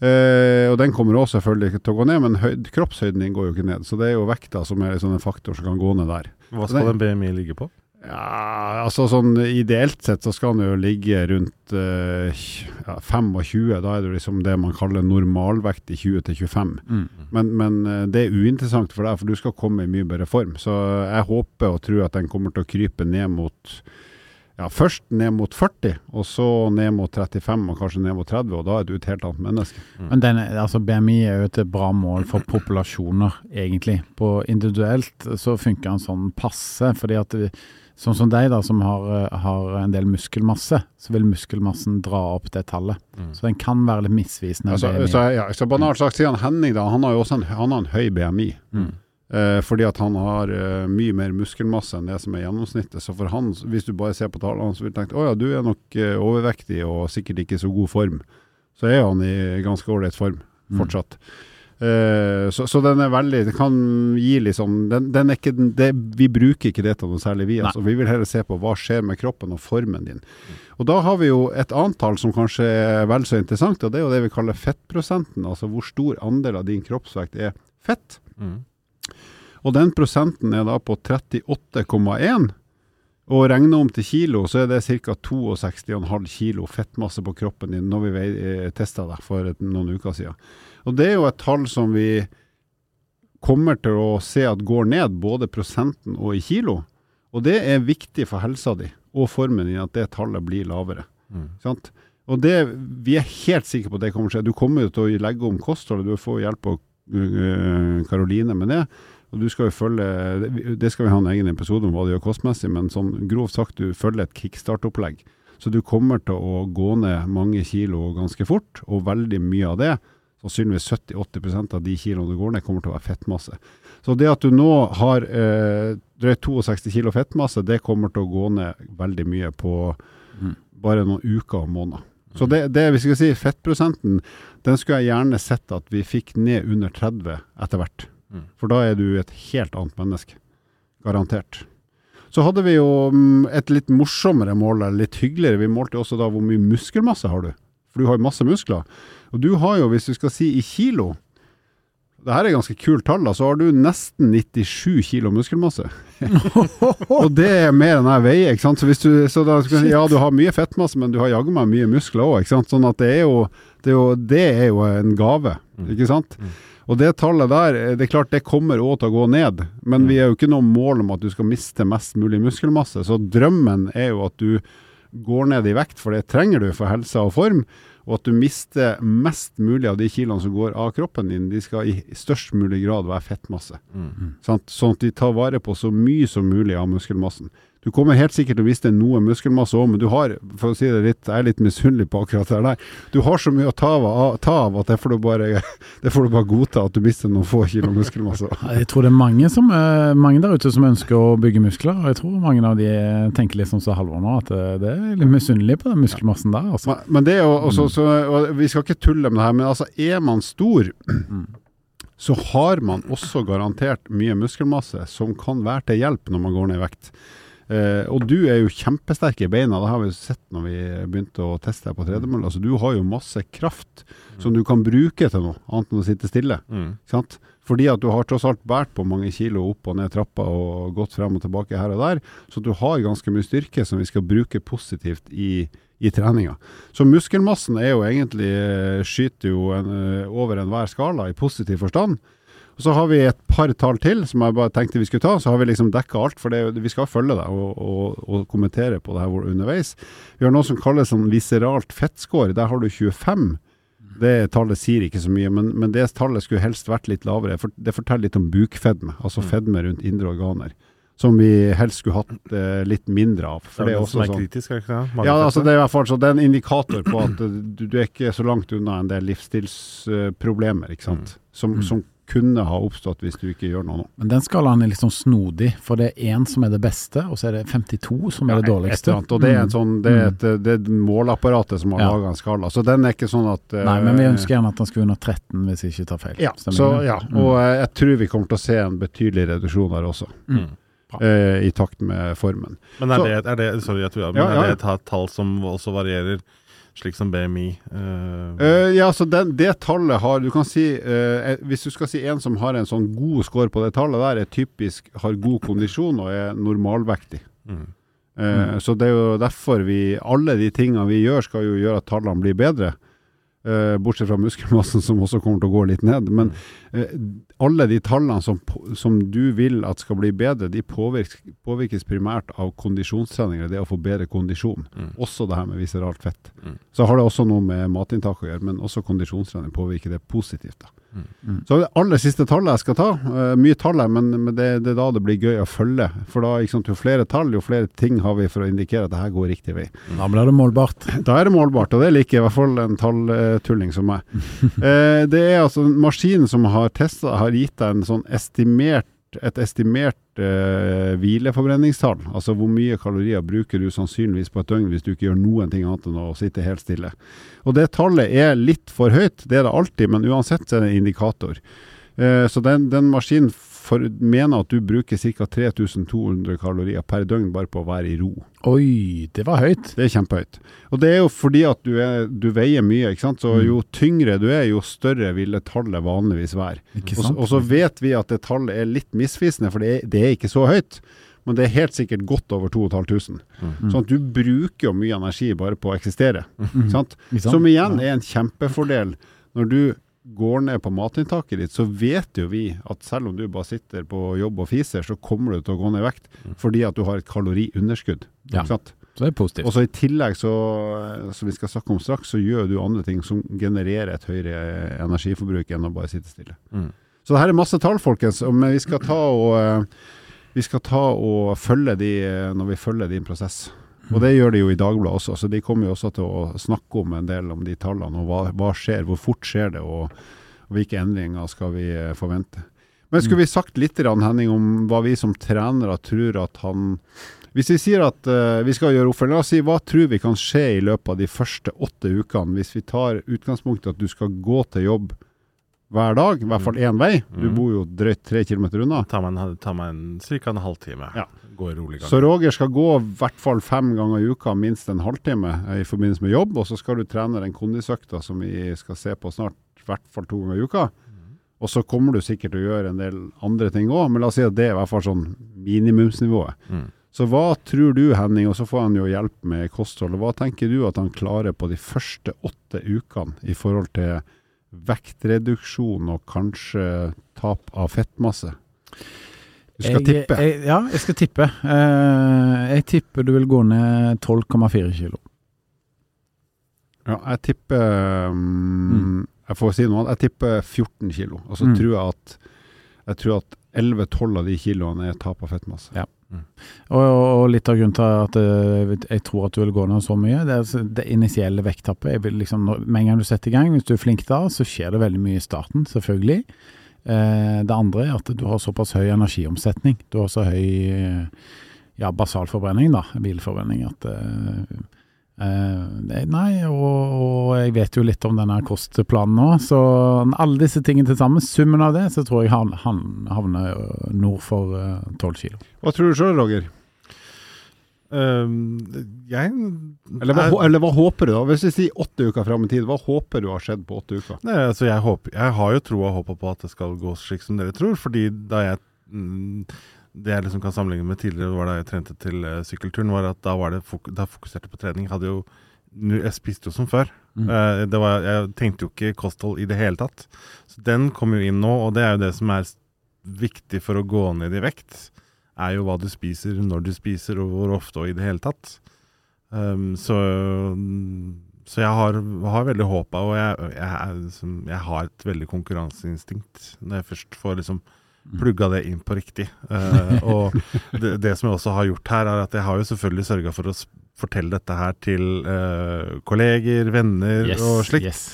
Eh, og den kommer også selvfølgelig til å gå ned, men høyd, kroppshøyden din går jo ikke ned. Så det er jo vekta som er liksom en faktor som kan gå ned der. Hva skal den BMI ligge på? Ja, altså sånn ideelt sett så skal den jo ligge rundt eh, ja, 25. Da er det liksom det man kaller normalvekt i 20-25. Mm. Men, men eh, det er uinteressant for deg, for du skal komme i mye bedre form. Så jeg håper og tror at den kommer til å krype ned mot ja, først ned mot 40, og så ned mot 35, og kanskje ned mot 30, og da er du et helt annet menneske. Men den, altså BMI er jo et bra mål for populasjoner, egentlig. På individuelt så funker den sånn passe, fordi at det, sånn som deg da, som har, har en del muskelmasse, så vil muskelmassen dra opp det tallet. Mm. Så den kan være litt misvisende. Altså, så, ja, så banalt sagt sier han Henning da, han har jo også en, han har en høy BMI. Mm. Eh, fordi at han har eh, mye mer muskelmasse enn det som er gjennomsnittet. Så for han, hvis du bare ser på tallene, så vil du tenke å ja, du er nok eh, overvektig og sikkert ikke i så god form. Så er han i ganske ålreit form Mm. fortsatt. Eh, så, så den er veldig Det kan gi liksom den, den er ikke, den- det, Vi bruker ikke det til noe særlig, vi. Altså, vi vil heller se på hva skjer med kroppen og formen din. Og Da har vi jo et annet tall som kanskje er vel så interessant, og det er jo det vi kaller fettprosenten. Altså hvor stor andel av din kroppsvekt er fett. Mm. Og den prosenten er da på 38,1. Og regner om til kilo, så er det ca. 62,5 kilo fettmasse på kroppen din når vi testa deg for noen uker siden. Og det er jo et tall som vi kommer til å se at går ned, både prosenten og i kilo. Og det er viktig for helsa di og formen din at det tallet blir lavere. Mm. Sant? Og det, vi er helt sikre på at det kommer til å skje. Du kommer til å legge om kostholdet, du får hjelp av øh, Karoline med det. Du skal jo følge Det skal vi ha en egen episode om hva det gjør kostmessig, men sånn grovt sagt, du følger et kickstart-opplegg. Så du kommer til å gå ned mange kilo ganske fort, og veldig mye av det, sannsynligvis 70-80% av de kiloene du går ned, kommer til å være fettmasse. Så det at du nå har eh, drøyt 62 kilo fettmasse, det kommer til å gå ned veldig mye på Mm. bare noen uker og måneder. Så det, det vi skal si, fettprosenten, den skulle jeg gjerne sett at vi fikk ned under 30 etter hvert. Mm. For da er du et helt annet menneske. Garantert. Så hadde vi jo mm, et litt morsommere mål, eller litt hyggeligere. Vi målte også da hvor mye muskelmasse har du. For du har jo masse muskler. Og du har jo, hvis du skal si i kilo det her er ganske kult tall, da. Så har du nesten 97 kilo muskelmasse. og det er mer enn jeg veier, ikke sant. Så, hvis du, så da, ja, du har mye fettmasse, men du har jaggu meg mye muskler òg, ikke sant. Sånn at det er jo, det er jo, det er jo en gave, ikke sant. Og det tallet der, eh, det er klart det kommer òg til å gå ned, men vi er jo ikke noe mål om at du skal miste mest mulig muskelmasse. Så drømmen er jo at du går ned i vekt, for det trenger du for helse og form. Og at du mister mest mulig av de kiloene som går av kroppen din, de skal i størst mulig grad være fettmasse. Mm. Sånn at de tar vare på så mye som mulig av muskelmassen. Du kommer helt sikkert til å miste noe muskelmasse òg, men du har, for å si det litt, jeg er litt misunnelig på akkurat det der, du har så mye å ta av, ta av at det får, du bare, det får du bare godta at du mister noen få kilo muskelmasse. Jeg tror det er mange, som, eh, mange der ute som ønsker å bygge muskler, og jeg tror mange av de tenker litt sånn så Halvor nå, at eh, det er litt misunnelig på den muskelmassen der. Altså. Men, men det er jo også, så, og Vi skal ikke tulle med det her, men altså, er man stor, så har man også garantert mye muskelmasse som kan være til hjelp når man går ned i vekt. Eh, og du er jo kjempesterk i beina, det har vi jo sett når vi begynte å teste deg på tredemølle. Altså, du har jo masse kraft som du kan bruke til noe, annet enn å sitte stille. Mm. Sant? Fordi at du har tross alt båret på mange kilo opp og ned trappa og gått frem og tilbake her og der. Så du har ganske mye styrke som vi skal bruke positivt i, i treninga. Så muskelmassen er jo egentlig eh, skyter jo en, eh, over enhver skala i positiv forstand. Så har vi et par tall til som jeg bare tenkte vi skulle ta. Så har vi liksom dekka alt, for det, vi skal følge deg og, og, og kommentere på det her underveis. Vi har noe som kalles sånn viseralt fettscore. Der har du 25. Det tallet sier ikke så mye, men, men det tallet skulle helst vært litt lavere. For det forteller litt om bukfedme, altså fedme rundt indre organer. Som vi helst skulle hatt eh, litt mindre av. For det det er som også er sånn kritisk, er ikke det? ja, altså det er i hvert fall så det er en indikator på at eh, du, du er ikke så langt unna en del livsstilsproblemer, ikke sant. Som, Mm. som kunne ha oppstått hvis du ikke gjør noe nå. Men den skalaen er litt sånn snodig, for det er én som er det beste, og så er det 52 som er det dårligste. Ja, Og det er, en Mm. sånn, det er, et, det er målapparatet som har Ja. laga en skala. Så den er ikke sånn at eh, Nei, men vi ønsker gjerne at den skulle under 13, hvis jeg ikke tar feil. ja, så, ja, Mm. og eh, jeg tror vi kommer til å se en betydelig reduksjon der også, Mm. eh, i takt med formen. Men er Så- det, er det Sorry, jeg tror, men Ja, ja, er det et tall som også varierer, slik som BMI? Uh, Eh, ja, så den, det tallet har Du kan si uh, Hvis du skal si en som har en sånn god score på det tallet der, er typisk har god kondisjon og er normalvektig. mm. Eh, Så det er jo derfor vi Alle de tingene vi gjør, skal jo gjøre at tallene blir bedre. Eh, bortsett fra muskelmassen, som også kommer til å gå litt ned. Men eh, alle de tallene som, som du vil at skal bli bedre, de påvirkes, påvirkes primært av kondisjonstreninger. Det å få bedre kondisjon. Mm. Også det her med viseralt fett. Mm. Så har det også noe med matinntak å gjøre, men også kondisjonstrening påvirker det positivt. da. Mm. Mm. Så det aller siste tallet jeg skal ta, eh, mye tall her, men, men det, det er da det blir gøy å følge. For da, ikke sant, jo flere tall, jo flere ting har vi for å indikere at det her går riktig vei. Da blir det målbart. Da er det målbart, og det liker i hvert fall en talltulling som meg. eh, det er altså maskinen som har testa, har gitt deg en sånn estimert, et estimert eh, hvileforbrenningstall. Altså hvor mye kalorier bruker du sannsynligvis på et døgn hvis du ikke gjør noen ting annet enn å sitte helt stille. Og det tallet er litt for høyt, det er det alltid, men uansett er det en indikator. Eh, så den, den maskinen for, mener at du bruker ca. 3200 kalorier per døgn bare på å være i ro. Oi, det var høyt. Det er kjempehøyt. Og det er jo fordi at du, er, du veier mye, ikke sant. Så Mm. jo tyngre du er, jo større vil det tallet vanligvis være. Ikke Og så- vet vi at det tallet er litt misvisende, for det er, det er ikke så høyt. Men det er helt sikkert godt over 2500. Mm. Sånn at du bruker jo mye energi bare på å eksistere. Mm. Som igjen er en kjempefordel. Når du går ned på matinntaket ditt, så vet jo vi at selv om du bare sitter på jobb og fiser, så kommer du til å gå ned i vekt. Fordi at du har et kaloriunderskudd. Ja. Så det er positivt. Og så I tillegg, så, som vi skal snakke om straks, så gjør du andre ting som genererer et høyere energiforbruk enn å bare sitte stille. Mm. Så det her er masse tall, folkens. Men vi skal ta og eh, vi skal ta og følge de eh, når vi følger din prosess. Og det gjør de jo i Dagbladet også, så de kommer jo også til å snakke om en del om de tallene. Og hva, hva skjer, hvor fort skjer det, og, og hvilke endringer skal vi eh, forvente. Men skulle vi sagt litt, Henning, om hva vi som trenere tror at han Hvis vi sier at uh, vi skal gjøre oppfølging, la oss si hva tror vi kan skje i løpet av de første åtte ukene, hvis vi tar utgangspunktet at du skal gå til jobb hver dag, i hvert fall én vei. Du Mm. bor jo drøyt tre kilometer unna. Ta meg en, ta meg en cirka en halvtime. Ja. Gå rolig gang. Så Roger skal gå i hvert fall fem ganger i uka, minst en halvtime eh, i forbindelse med jobb. Og så skal du trene den kondisøkta som vi skal se på snart, i hvert fall to ganger i uka. Og så kommer du sikkert til å gjøre en del andre ting òg, men la oss si at det er i hvert fall sånn minimumsnivået. Mm. Så hva tror du, Henning, og så får han jo hjelp med kosthold, og hva tenker du at han klarer på de første åtte ukene i forhold til vektreduksjon og kanskje tap av fettmasse? Du skal jeg, tippe. Jeg, ja, jeg skal tippe. Eh, jeg tipper du vil gå ned 12,4 kilo. Ja, jeg tipper mm, Jeg får si noe annet. Jeg tipper 14 kilo. Og så Mm. tror jeg at jeg tror at 11-12 av de kiloene er tap av fettmasse. Ja. Og, og litt av grunnen til at eh, jeg tror at du vil gå ned så mye, det er altså det initielle vekttappet. Liksom, en gang du setter i gang, hvis du er flink da, så skjer det veldig mye i starten, selvfølgelig. Eh, det andre er at du har såpass høy energiomsetning. Du har så høy eh, ja, basalforbrenning, da, bilforbrenning, at eh, eh, Nei, og, og jeg vet jo litt om denne kostplanen nå, så alle disse tingene til sammen, summen av det, så tror jeg han, han havner eh, nord for tolv 12 kilo. Hva tror du sjøl, Roger? Uh, jeg Eller hva, er- eller hva håper du, da? Hvis vi sier åtte uker fram i tid, hva håper du har skjedd på åtte uker? Nei, altså jeg, håper, jeg har jo tro og håpa på at det skal gå slik som dere tror. Fordi da jeg mm, Det jeg liksom kan sammenligne med tidligere, var da jeg trente til uh, sykkelturen, var at da var det fok da fokuserte jeg på trening. Hadde jo, jeg spiste jo som før. Mm. Uh, det var, jeg tenkte jo ikke kosthold i det hele tatt. Så den kom jo inn nå, og det er jo det som er viktig for å gå ned i vekt. Er jo hva du spiser, når du spiser, og hvor ofte og i det hele tatt. Um, så, så jeg har, har veldig håp av, og jeg, jeg, liksom, jeg har et veldig konkurranseinstinkt når jeg først får liksom plugga det inn på riktig. Uh, og det, det som jeg også har gjort her, er at jeg har jo selvfølgelig sørga for å fortelle dette her til uh, kolleger, venner og slikt. yes.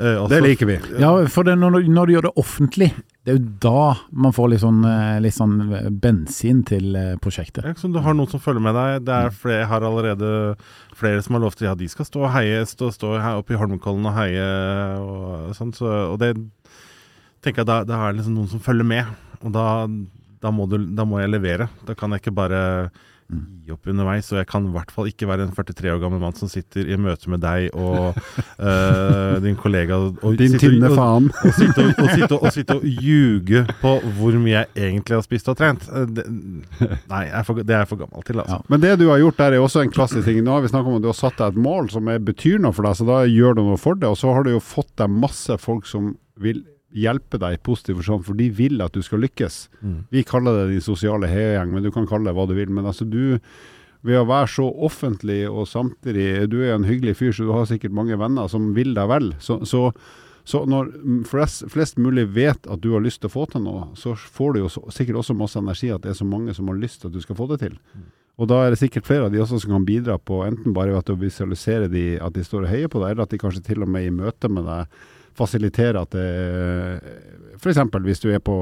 Uh, også- Det liker vi. Ja, for det, når, du- når du gjør det offentlig, det er jo da man får litt sånn, litt sånn bensin til prosjektet. Ja, du har noen som følger med deg. Det er flere, jeg har allerede flere som har lovt ja, de skal stå og heie, stå, stå her oppe i Holmenkollen og heie og sånn. Så, og det tenker jeg da, da er det liksom noen som følger med. Og da, da, må du, da må jeg levere. Da kan jeg ikke bare gi opp underveis. Og jeg kan i hvert fall ikke være en 43 år gammel mann som sitter i møte med deg og eh, din kollega og Din tynne faen. og sitte og, og, sitte, og, sitte og ljuge på hvor mye jeg egentlig har spist og trent. Eh, Det, nei, er for, det er jeg for gammel til, altså. Men det du har gjort der er også en klassisk ting. Nå har vi snakket om at du har satt deg et mål som betyr noe for deg, så da gjør du noe for det. Og så har du jo fått deg masse folk som vil hjelpe deg i positiv forstand, for de vil at du skal lykkes. Mm. Vi kaller det din sosiale heiagjeng, men du kan kalle det hva du vil. Men altså du, ved å være så offentlig og samtidig Du er en hyggelig fyr, så du har sikkert mange venner som vil deg vel. Så, så, så når flest, flest mulig vet at du har lyst til å få til noe, så får du jo så, sikkert også masse energi at det er så mange som har lyst til at du skal få det til. Og da er det sikkert flere av de også som kan bidra på enten bare ved at du visualiserer de, at de står og heier på deg, eller at de kanskje til og med i møte med deg fasilitere at det F.eks. hvis du er på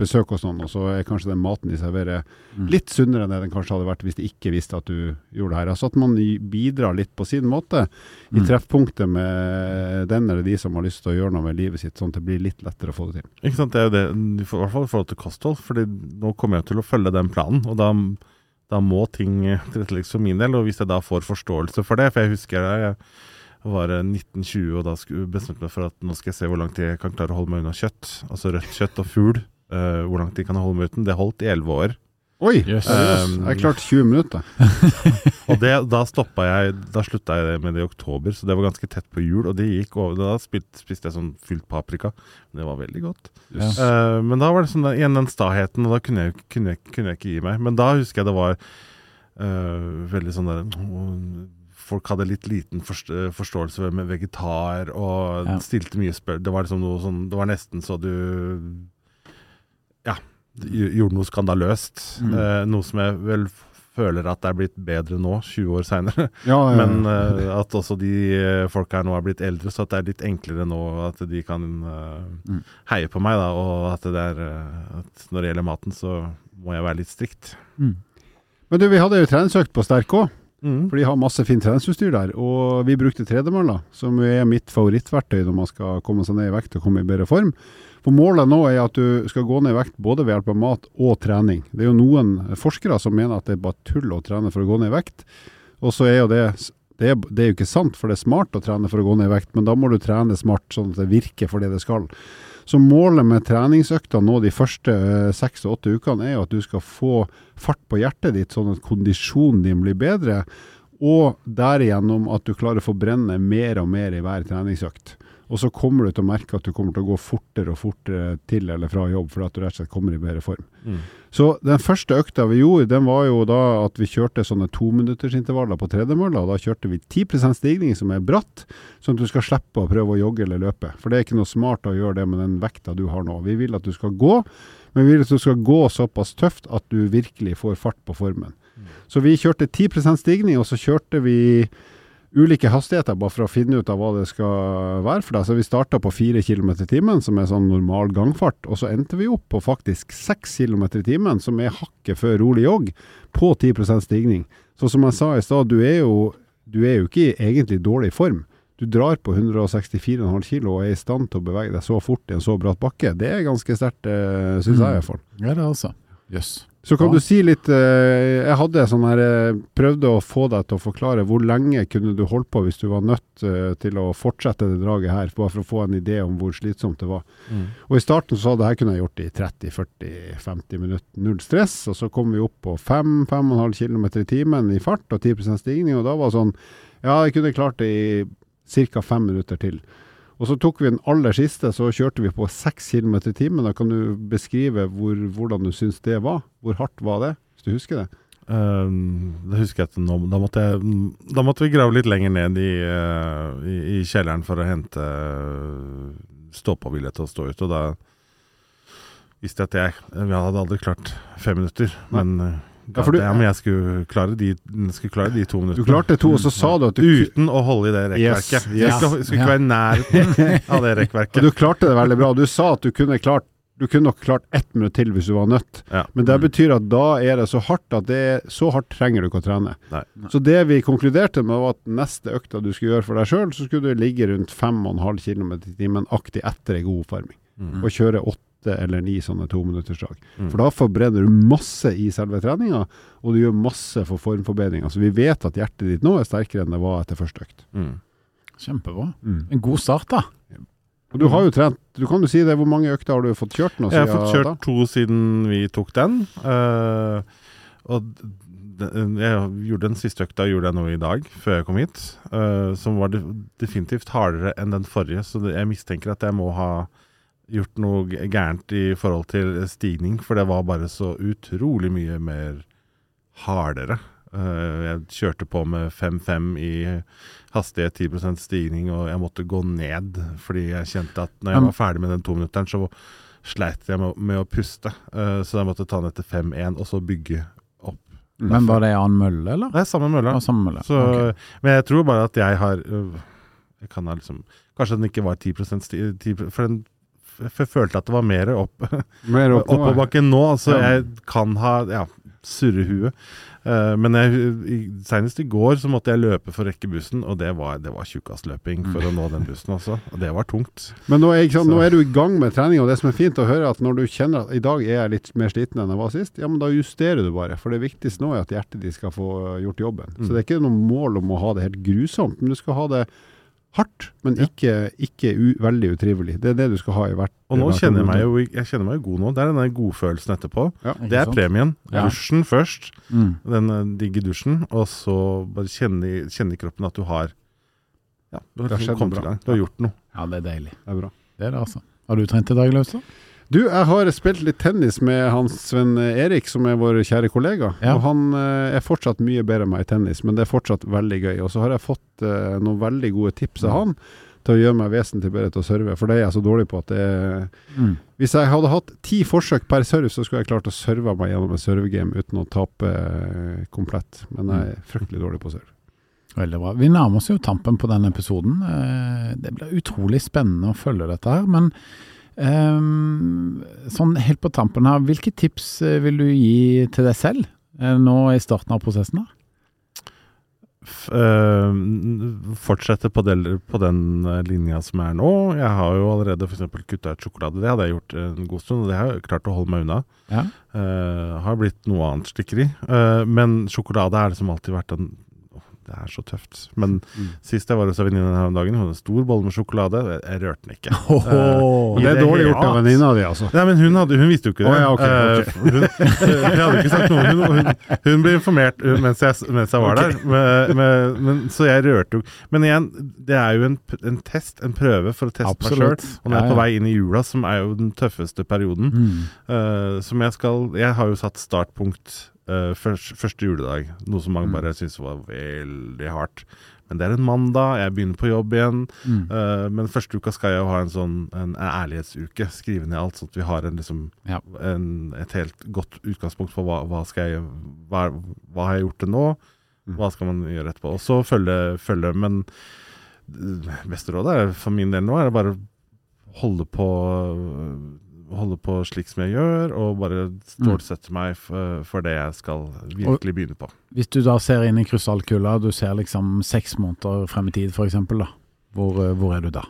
besøk hos noen, og så er kanskje den maten de serverer litt sunnere enn det den kanskje hadde vært hvis de ikke visste at du gjorde det her. Altså at man bidrar litt på sin måte i Mm. treffpunktet med den eller de som har lyst til å gjøre noe med livet sitt, sånn at det blir litt lettere å få det til. Ikke sant, det er jo det, i hvert fall i forhold til kosthold. Fordi nå kommer jeg til å følge den planen, og da, da må ting tilrettelegges for min del. Og hvis jeg da får forståelse for det, for jeg husker jeg var eh, 1920 og da skulle jeg meg for at nå skal jeg se hvor lang tid jeg kan klare å holde meg unna kjøtt. Altså rødt kjøtt og fugl. Uh, hvor lang tid kan holde meg uten? Det holdt i 11 år. Oi! Yes. seriøst. Um, jeg klarte 20 minutter. Og det, da stoppa jeg Da slutta jeg med det i oktober, så det var ganske tett på jul. Og det gikk over. Da spiste, spiste jeg sånn fylt paprika. Det var veldig godt. Yes. Uh, men da var det sånn igjen den staheten, og da kunne jeg, kunne, jeg, kunne jeg ikke gi meg. Men da husker jeg det var uh, veldig sånn der Folk hadde litt liten forst forståelse med vegetar, og Ja. stilte mye spørsmål. Det var liksom noe sånn Det var nesten så du Ja, gjorde noe skandaløst. Mm. Eh, noe som jeg vel føler at det er blitt bedre nå, 20 år seinere. Ja, ja, ja. Men eh, at også de eh, folka her nå er blitt eldre, så at det er litt enklere nå at de kan eh, Mm. heie på meg, da. Og at det er eh, at når det gjelder maten, så må jeg være litt strikt. Mm. Men du, vi hadde jo treningsøkt på Sterk òg. Mm. For de har masse fint treningsutstyr der. Og vi brukte tredemølla, som er mitt favorittverktøy når man skal komme seg ned i vekt og komme i bedre form. For målet nå er at du skal gå ned i vekt både ved hjelp av mat og trening. Det er jo noen forskere som mener at det er bare tull å trene for å gå ned i vekt. Og så er jo det det er, det er jo ikke sant, for det er smart å trene for å gå ned i vekt, men da må du trene smart sånn at det virker for det det skal. Så målet med treningsøkta nå de første eh, seks og åtte ukene er jo at du skal få fart på hjertet ditt, sånn at kondisjonen din blir bedre, og derigjennom at du klarer å forbrenne mer og mer i hver treningsøkt. Og så kommer du til å merke at du kommer til å gå fortere og fortere til eller fra jobb, fordi at du rett og slett kommer i bedre form. Mm. Så den første økta vi gjorde, den var jo da at vi kjørte sånne tominuttersintervaller på tredemølla. Da kjørte vi 10% stigning, som er bratt, sånn at du skal slippe å prøve å jogge eller løpe. For det er ikke noe smart å gjøre det med den vekta du har nå. Vi vil at du skal gå, men vi vil at du skal gå såpass tøft at du virkelig får fart på formen. Så vi kjørte 10% stigning, og så kjørte vi ulike hastigheter bare for å finne ut av hva det skal være for deg. Så vi starta på 4 km i timen, som er sånn normal gangfart, og så endte vi opp på faktisk 6 km i timen, som er hakket før rolig jogg, på 10% stigning. Så som jeg sa i stad, du du er jo ikke i egentlig dårlig form. Du drar på 164,5 kg og er i stand til å bevege deg så fort i en så bratt bakke. Det er ganske sterkt, syns mm. jeg i hvert fall. Ja, det er altså. Jøss. Så kan Ja. du si litt eh, Jeg hadde sånn her eh, prøvde å få deg til å forklare hvor lenge kunne du holdt på hvis du var nødt eh, til å fortsette det draget her, bare for å få en idé om hvor slitsomt det var. Mm. Og I starten så hadde jeg kunne jeg gjort i 30-40-50 minutter, null stress. Og så kom vi opp på 5-5,5 km i timen i fart og 10% stigning, og da var det sånn Ja, jeg kunne klart det i ca. fem minutter til. Og så tok vi den aller siste, så kjørte vi på 6 km i timen. Da kan du beskrive hvor, hvordan du syns det var? Hvor hardt var det, hvis du husker det? Um, det husker jeg at nå, da, måtte jeg, da måtte vi grave litt lenger ned i, uh, i, i kjelleren for å hente uh, stå-på-vilje til å stå ut. Og da visste jeg at jeg, jeg hadde aldri klart fem minutter. Men, uh, Ja, for du- ja, men jeg skulle klare, de, skulle klare de to Du klarte to, og så sa du at du Uten å holde i det Yes, rekkverket. yes. Jeg skulle, skulle ikke være i nærheten av det Og rekkverket. du klarte det veldig bra. Du sa at du kunne klart du kunne nok klart ett minutt til hvis du var nødt, Ja. men det Mm. betyr at da er det så hardt at det så hardt trenger du ikke å trene. Nei. Så det vi konkluderte med var at neste økta du skulle gjøre for deg sjøl, så skulle du ligge rundt 5,5 km i timen aktig etter ei god oppvarming, Mm. og kjøre åtte eller ni sånne tominuttersdrag. Mm. For da forbrenner du masse i selve treninga, og du gjør masse for formforbedringer. Så vi vet at hjertet ditt nå er sterkere enn det var etter første økt. Mm. Kjempebra. En god start, da. Og du har jo trent, du kan jo si det, hvor mange økter har du fått kjørt nå? Jeg har fått kjørt da? to siden vi tok den. Uh, og jeg gjorde den siste økta gjorde jeg nå i dag, før jeg kom hit. Uh, som var definitivt hardere enn den forrige, så jeg mistenker at jeg må ha gjort noe gærent i forhold til stigning, for det var bare så utrolig mye mer hardere. Eh, jeg kjørte på med 5-5 i hastighet 10% stigning, og jeg måtte gå ned fordi jeg kjente at når jeg var ferdig med den tominutteren, så sleit jeg med, å puste. Eh, så jeg måtte ta ned til 5-1, og så bygge opp. Men var det en annen mølle, eller? Det er samme mølle. Ja, samme mølle. Så, okay. Men jeg tror bare at jeg har øh, jeg kan ha liksom, Kanskje den ikke var 10, sti, 10 For den følte at det var mer opp oppoverbakken nå. Så Ja. jeg kan ha ja, surrehue. Uh, men jeg, senest i går så måtte jeg løpe for å rekke bussen, og det var, det var tjukkasløping for å nå den bussen også. Og det var tungt. Men nå er, sant, nå er du i gang med trening, og det som er fint å høre, er at når du kjenner at i dag er jeg litt mer sliten enn jeg var sist, ja, men da justerer du bare. For det viktigste nå er at hjertet ditt skal få gjort jobben. Mm. Så det er ikke noe mål om å ha det helt grusomt, men du skal ha det hardt, men Ja. ikke, ikke u, veldig utrivelig. Det er det du skal ha i hvert Og nå kjenner jeg meg jo jeg kjenner meg jo god nå. Det er den der godfølelsen etterpå. ja. Det er premien. Ja. Dusjen først. Mm. Den eh, digge dusjen. Og så bare kjenne, kjenne i kroppen at du har Ja, du har Det har skjedd noe. Du har gjort noe. Ja, det er deilig. Det er bra. Det er det, altså. Har du trent i dag, Lausa? Du, jeg har spilt litt tennis med hans Sven Erik, som er vår kjære kollega. Ja. Og han eh, er fortsatt mye bedre enn meg i tennis, men det er fortsatt veldig gøy. Og så har jeg fått uh, noen veldig gode tips av han til å gjøre meg vesentlig bedre til å serve, for det er jeg så dårlig på at det Mm. Hvis jeg hadde hatt ti forsøk per serve, så skulle jeg klart å serve meg gjennom en servegame uten å tape uh, komplett. Men jeg er fryktelig dårlig på å serve. Veldig bra. Vi nærmer oss jo tampen på denne episoden. Det blir utrolig spennende å følge dette her. Men sånn helt på tampen her, hvilke tips eh, vil du gi til deg selv eh, nå i starten av prosessen? da? Øh, fortsette på, del, på den linja som er nå. Jeg har jo allerede f.eks. kutta ut sjokolade. Det hadde jeg gjort en god stund, og det har jeg klart å holde meg unna. Ja. Uh, har blitt noe annet stikkeri. Uh, men sjokolade er liksom alltid vært en Det er så tøft. Men Mm. sist jeg var hos en venninne her om dagen, hun hadde en stor bolle med sjokolade. Jeg, rørte den ikke. Åhå. Men det er dårlig gjort av venninna di, altså. Nei, men hun, hadde, hun visste jo ikke det. Oh, ja, ok, okay. Eh, hun, jeg hadde ikke sagt noe. Hun, hun, ble informert uh, mens jeg, mens jeg var okay. der. Med, med, men, så jeg rørte jo Men igjen, det er jo en, en test, en prøve for å teste meg sjøl. Og når jeg er på vei inn i jula, som er jo den tøffeste perioden, Mm. uh, som jeg skal Jeg har jo satt startpunkt eh, først, første juledag, noe som mange Mm. bare syntes var veldig hardt. Men det er en mandag, jeg begynner på jobb igjen. Mm. Uh, men første uka skal jeg jo ha en sånn en ærlighetsuke. Skrive ned alt, sånn at vi har en, liksom, Ja. en, et helt godt utgangspunkt for hva, hva jeg hva, hva har jeg gjort til nå? Mm. Hva skal man gjøre etterpå? Og så følge, følge. Men det beste rådet for min del nå er det bare å holde på Holde på slik som jeg gjør, og bare stålsette meg for, for det jeg skal virkelig begynne på. Hvis du da ser inn i krystallkula, du ser liksom seks måneder frem i tid f.eks.. Hvor, eh, hvor er du da?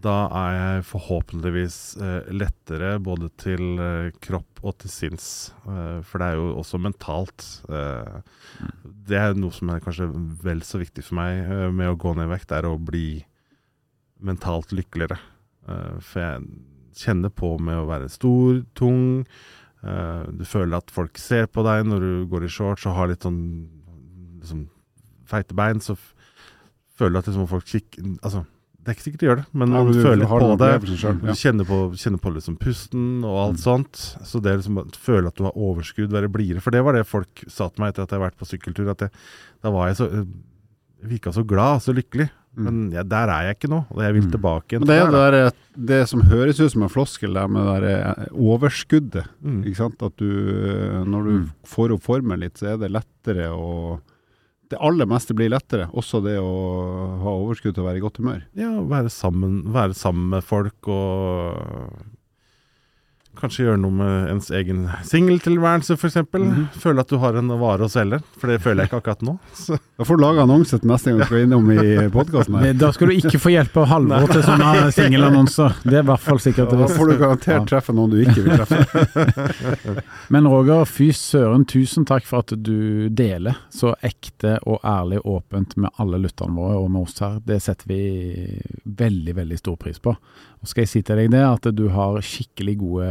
Da er jeg forhåpentligvis eh, lettere både til eh, kropp og til sinns. Eh, for det er jo også mentalt. Eh, Det er noe som er kanskje vel så viktig for meg eh, med å gå ned i vekt, er å bli mentalt lykkeligere. Eh, for jeg kjenner på med å være stor, tung. Uh, du føler at folk ser på deg når du går i shorts og har litt sånn liksom, feite bein. Så føler du at liksom folk kikker Altså, det er ikke sikkert de gjør det, men Ja, men du føler litt på det. Selv, ja. Du kjenner på, kjenner på liksom pusten og alt Mm. sånt. Så det liksom føle at du har overskudd, være blidere. For det var det folk sa til meg etter at jeg har vært på sykkeltur. At jeg, da var jeg så Jeg virka så glad, så lykkelig. Mm. Men ja, der er jeg ikke nå, og jeg vil Mm. tilbake igjen. Men det er det, der, det som høres ut som en floskel, det med det der eh, overskuddet. Mm. Ikke sant? At du, eh, når du Mm. får opp formen litt, så er det lettere å Det aller meste blir lettere. Også det å ha overskudd til å være i godt humør. Ja, være sammen, være sammen med folk og Kanskje gjøre noe med ens egen singeltilværelse, f.eks. Mhm. Føle at du har en vare å selge, for det føler jeg ikke akkurat nå. Så. Da får du lage annonse til neste gang du skal innom i podkasten. Da skal du ikke få hjelp av Halvor til sånne singelannonser. Det er i hvert fall sikkert Da får du garantert treffe noen du ikke vil treffe. Men Roger, fy søren, tusen takk for at du deler så ekte og ærlig åpent med alle lytterne våre og med oss her. Det setter vi veldig, veldig stor pris på. Og skal jeg si til deg det, at du har skikkelig gode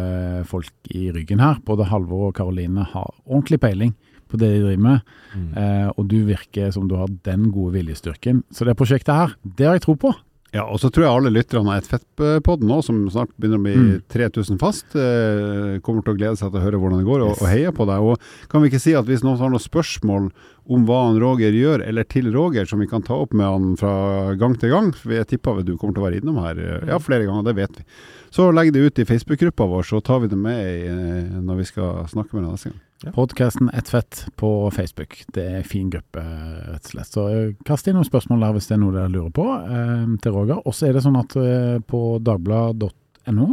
folk i ryggen her. Både Halvor og Karoline har ordentlig peiling på det de driver med, Mm. eh, og du virker som du har den gode viljestyrken. Så det prosjektet her, det har jeg tro på. Ja, og så tror jeg alle lytterne av Et Fettpodden nå, som snart begynner å bli Mm. 3000 fast, eh, kommer til å glede seg til å høre hvordan det går, og, Yes. og heie på deg. Og kan vi ikke si at hvis noen har noen spørsmål om hva han Roger gjør, eller til Roger, som vi kan ta opp med han fra gang til gang, for jeg tipper du kommer til å være innom her eh, ja, flere ganger, det vet vi. Så legg det ut i Facebook-gruppa vår, så tar vi det med i, eh, når vi skal snakke med deg neste gang. Podkasten Ett fett på Facebook. Det er en fin gruppe, rett og slett. Så eh, kast inn noen spørsmål der hvis det er noe dere lurer på, eh, til Roger. Og så er det sånn at eh, på dagbladet.no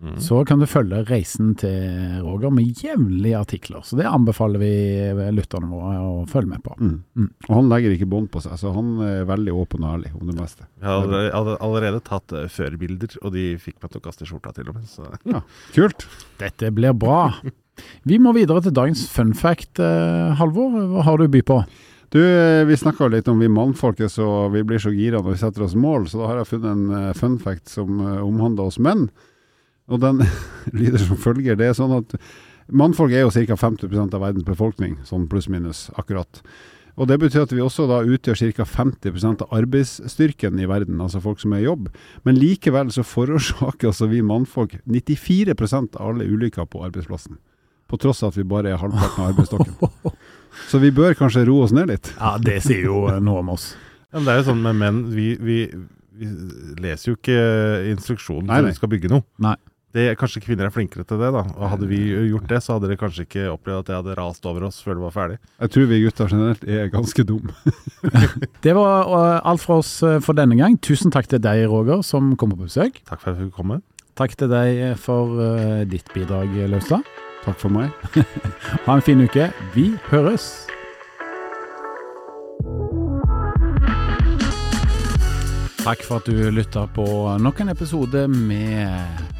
Mm. så kan du følge reisen til Roger med jevnlige artikler. Så det anbefaler vi lytterne våre å følge med på. Mm. Mm. Og han legger ikke bånd på seg, så han er veldig åpen og ærlig om det meste. Jeg har allerede, hadde allerede tatt uh, førbilder, og de fikk meg til å kaste skjorta til og med. Så. Kult! Dette blir bra. Vi må videre til dagens fun fact, eh, Halvor. Hva har du å by på? Du, eh, vi snakka litt om vi mannfolket, så vi blir så gira når vi setter oss mål, så da har jeg funnet en eh, fun fact som eh, omhandler oss menn. Og den lyder som følger. Det er sånn at mannfolk er jo ca. 50% av verdens befolkning, sånn pluss-minus akkurat. Og Det betyr at vi også da utgjør ca. 50% av arbeidsstyrken i verden, altså folk som er i jobb. Men likevel så forårsaker altså vi mannfolk 94% av alle ulykker på arbeidsplassen. På tross av at vi bare er halvparten av arbeidsstokken. Så vi bør kanskje roe oss ned litt. Ja, det sier jo noe om oss. Ja, men det er jo sånn med menn Vi, vi, vi leser jo ikke instruksjonen når vi skal bygge noe. Nei. Det, kanskje kvinner er flinkere til det, da. Og hadde vi gjort det, så hadde dere kanskje ikke opplevd at det hadde rast over oss før det var ferdig. Jeg tror vi gutter generelt er ganske dumme. Det var uh, alt fra oss uh, for denne gang. Tusen takk til deg, Roger, som kom på besøk. Takk for at jeg fikk komme. Takk til deg for uh, ditt bidrag, Løvstad. Takk for meg. Ha en fin uke. Vi høres! Takk for at du lytta på nok en episode med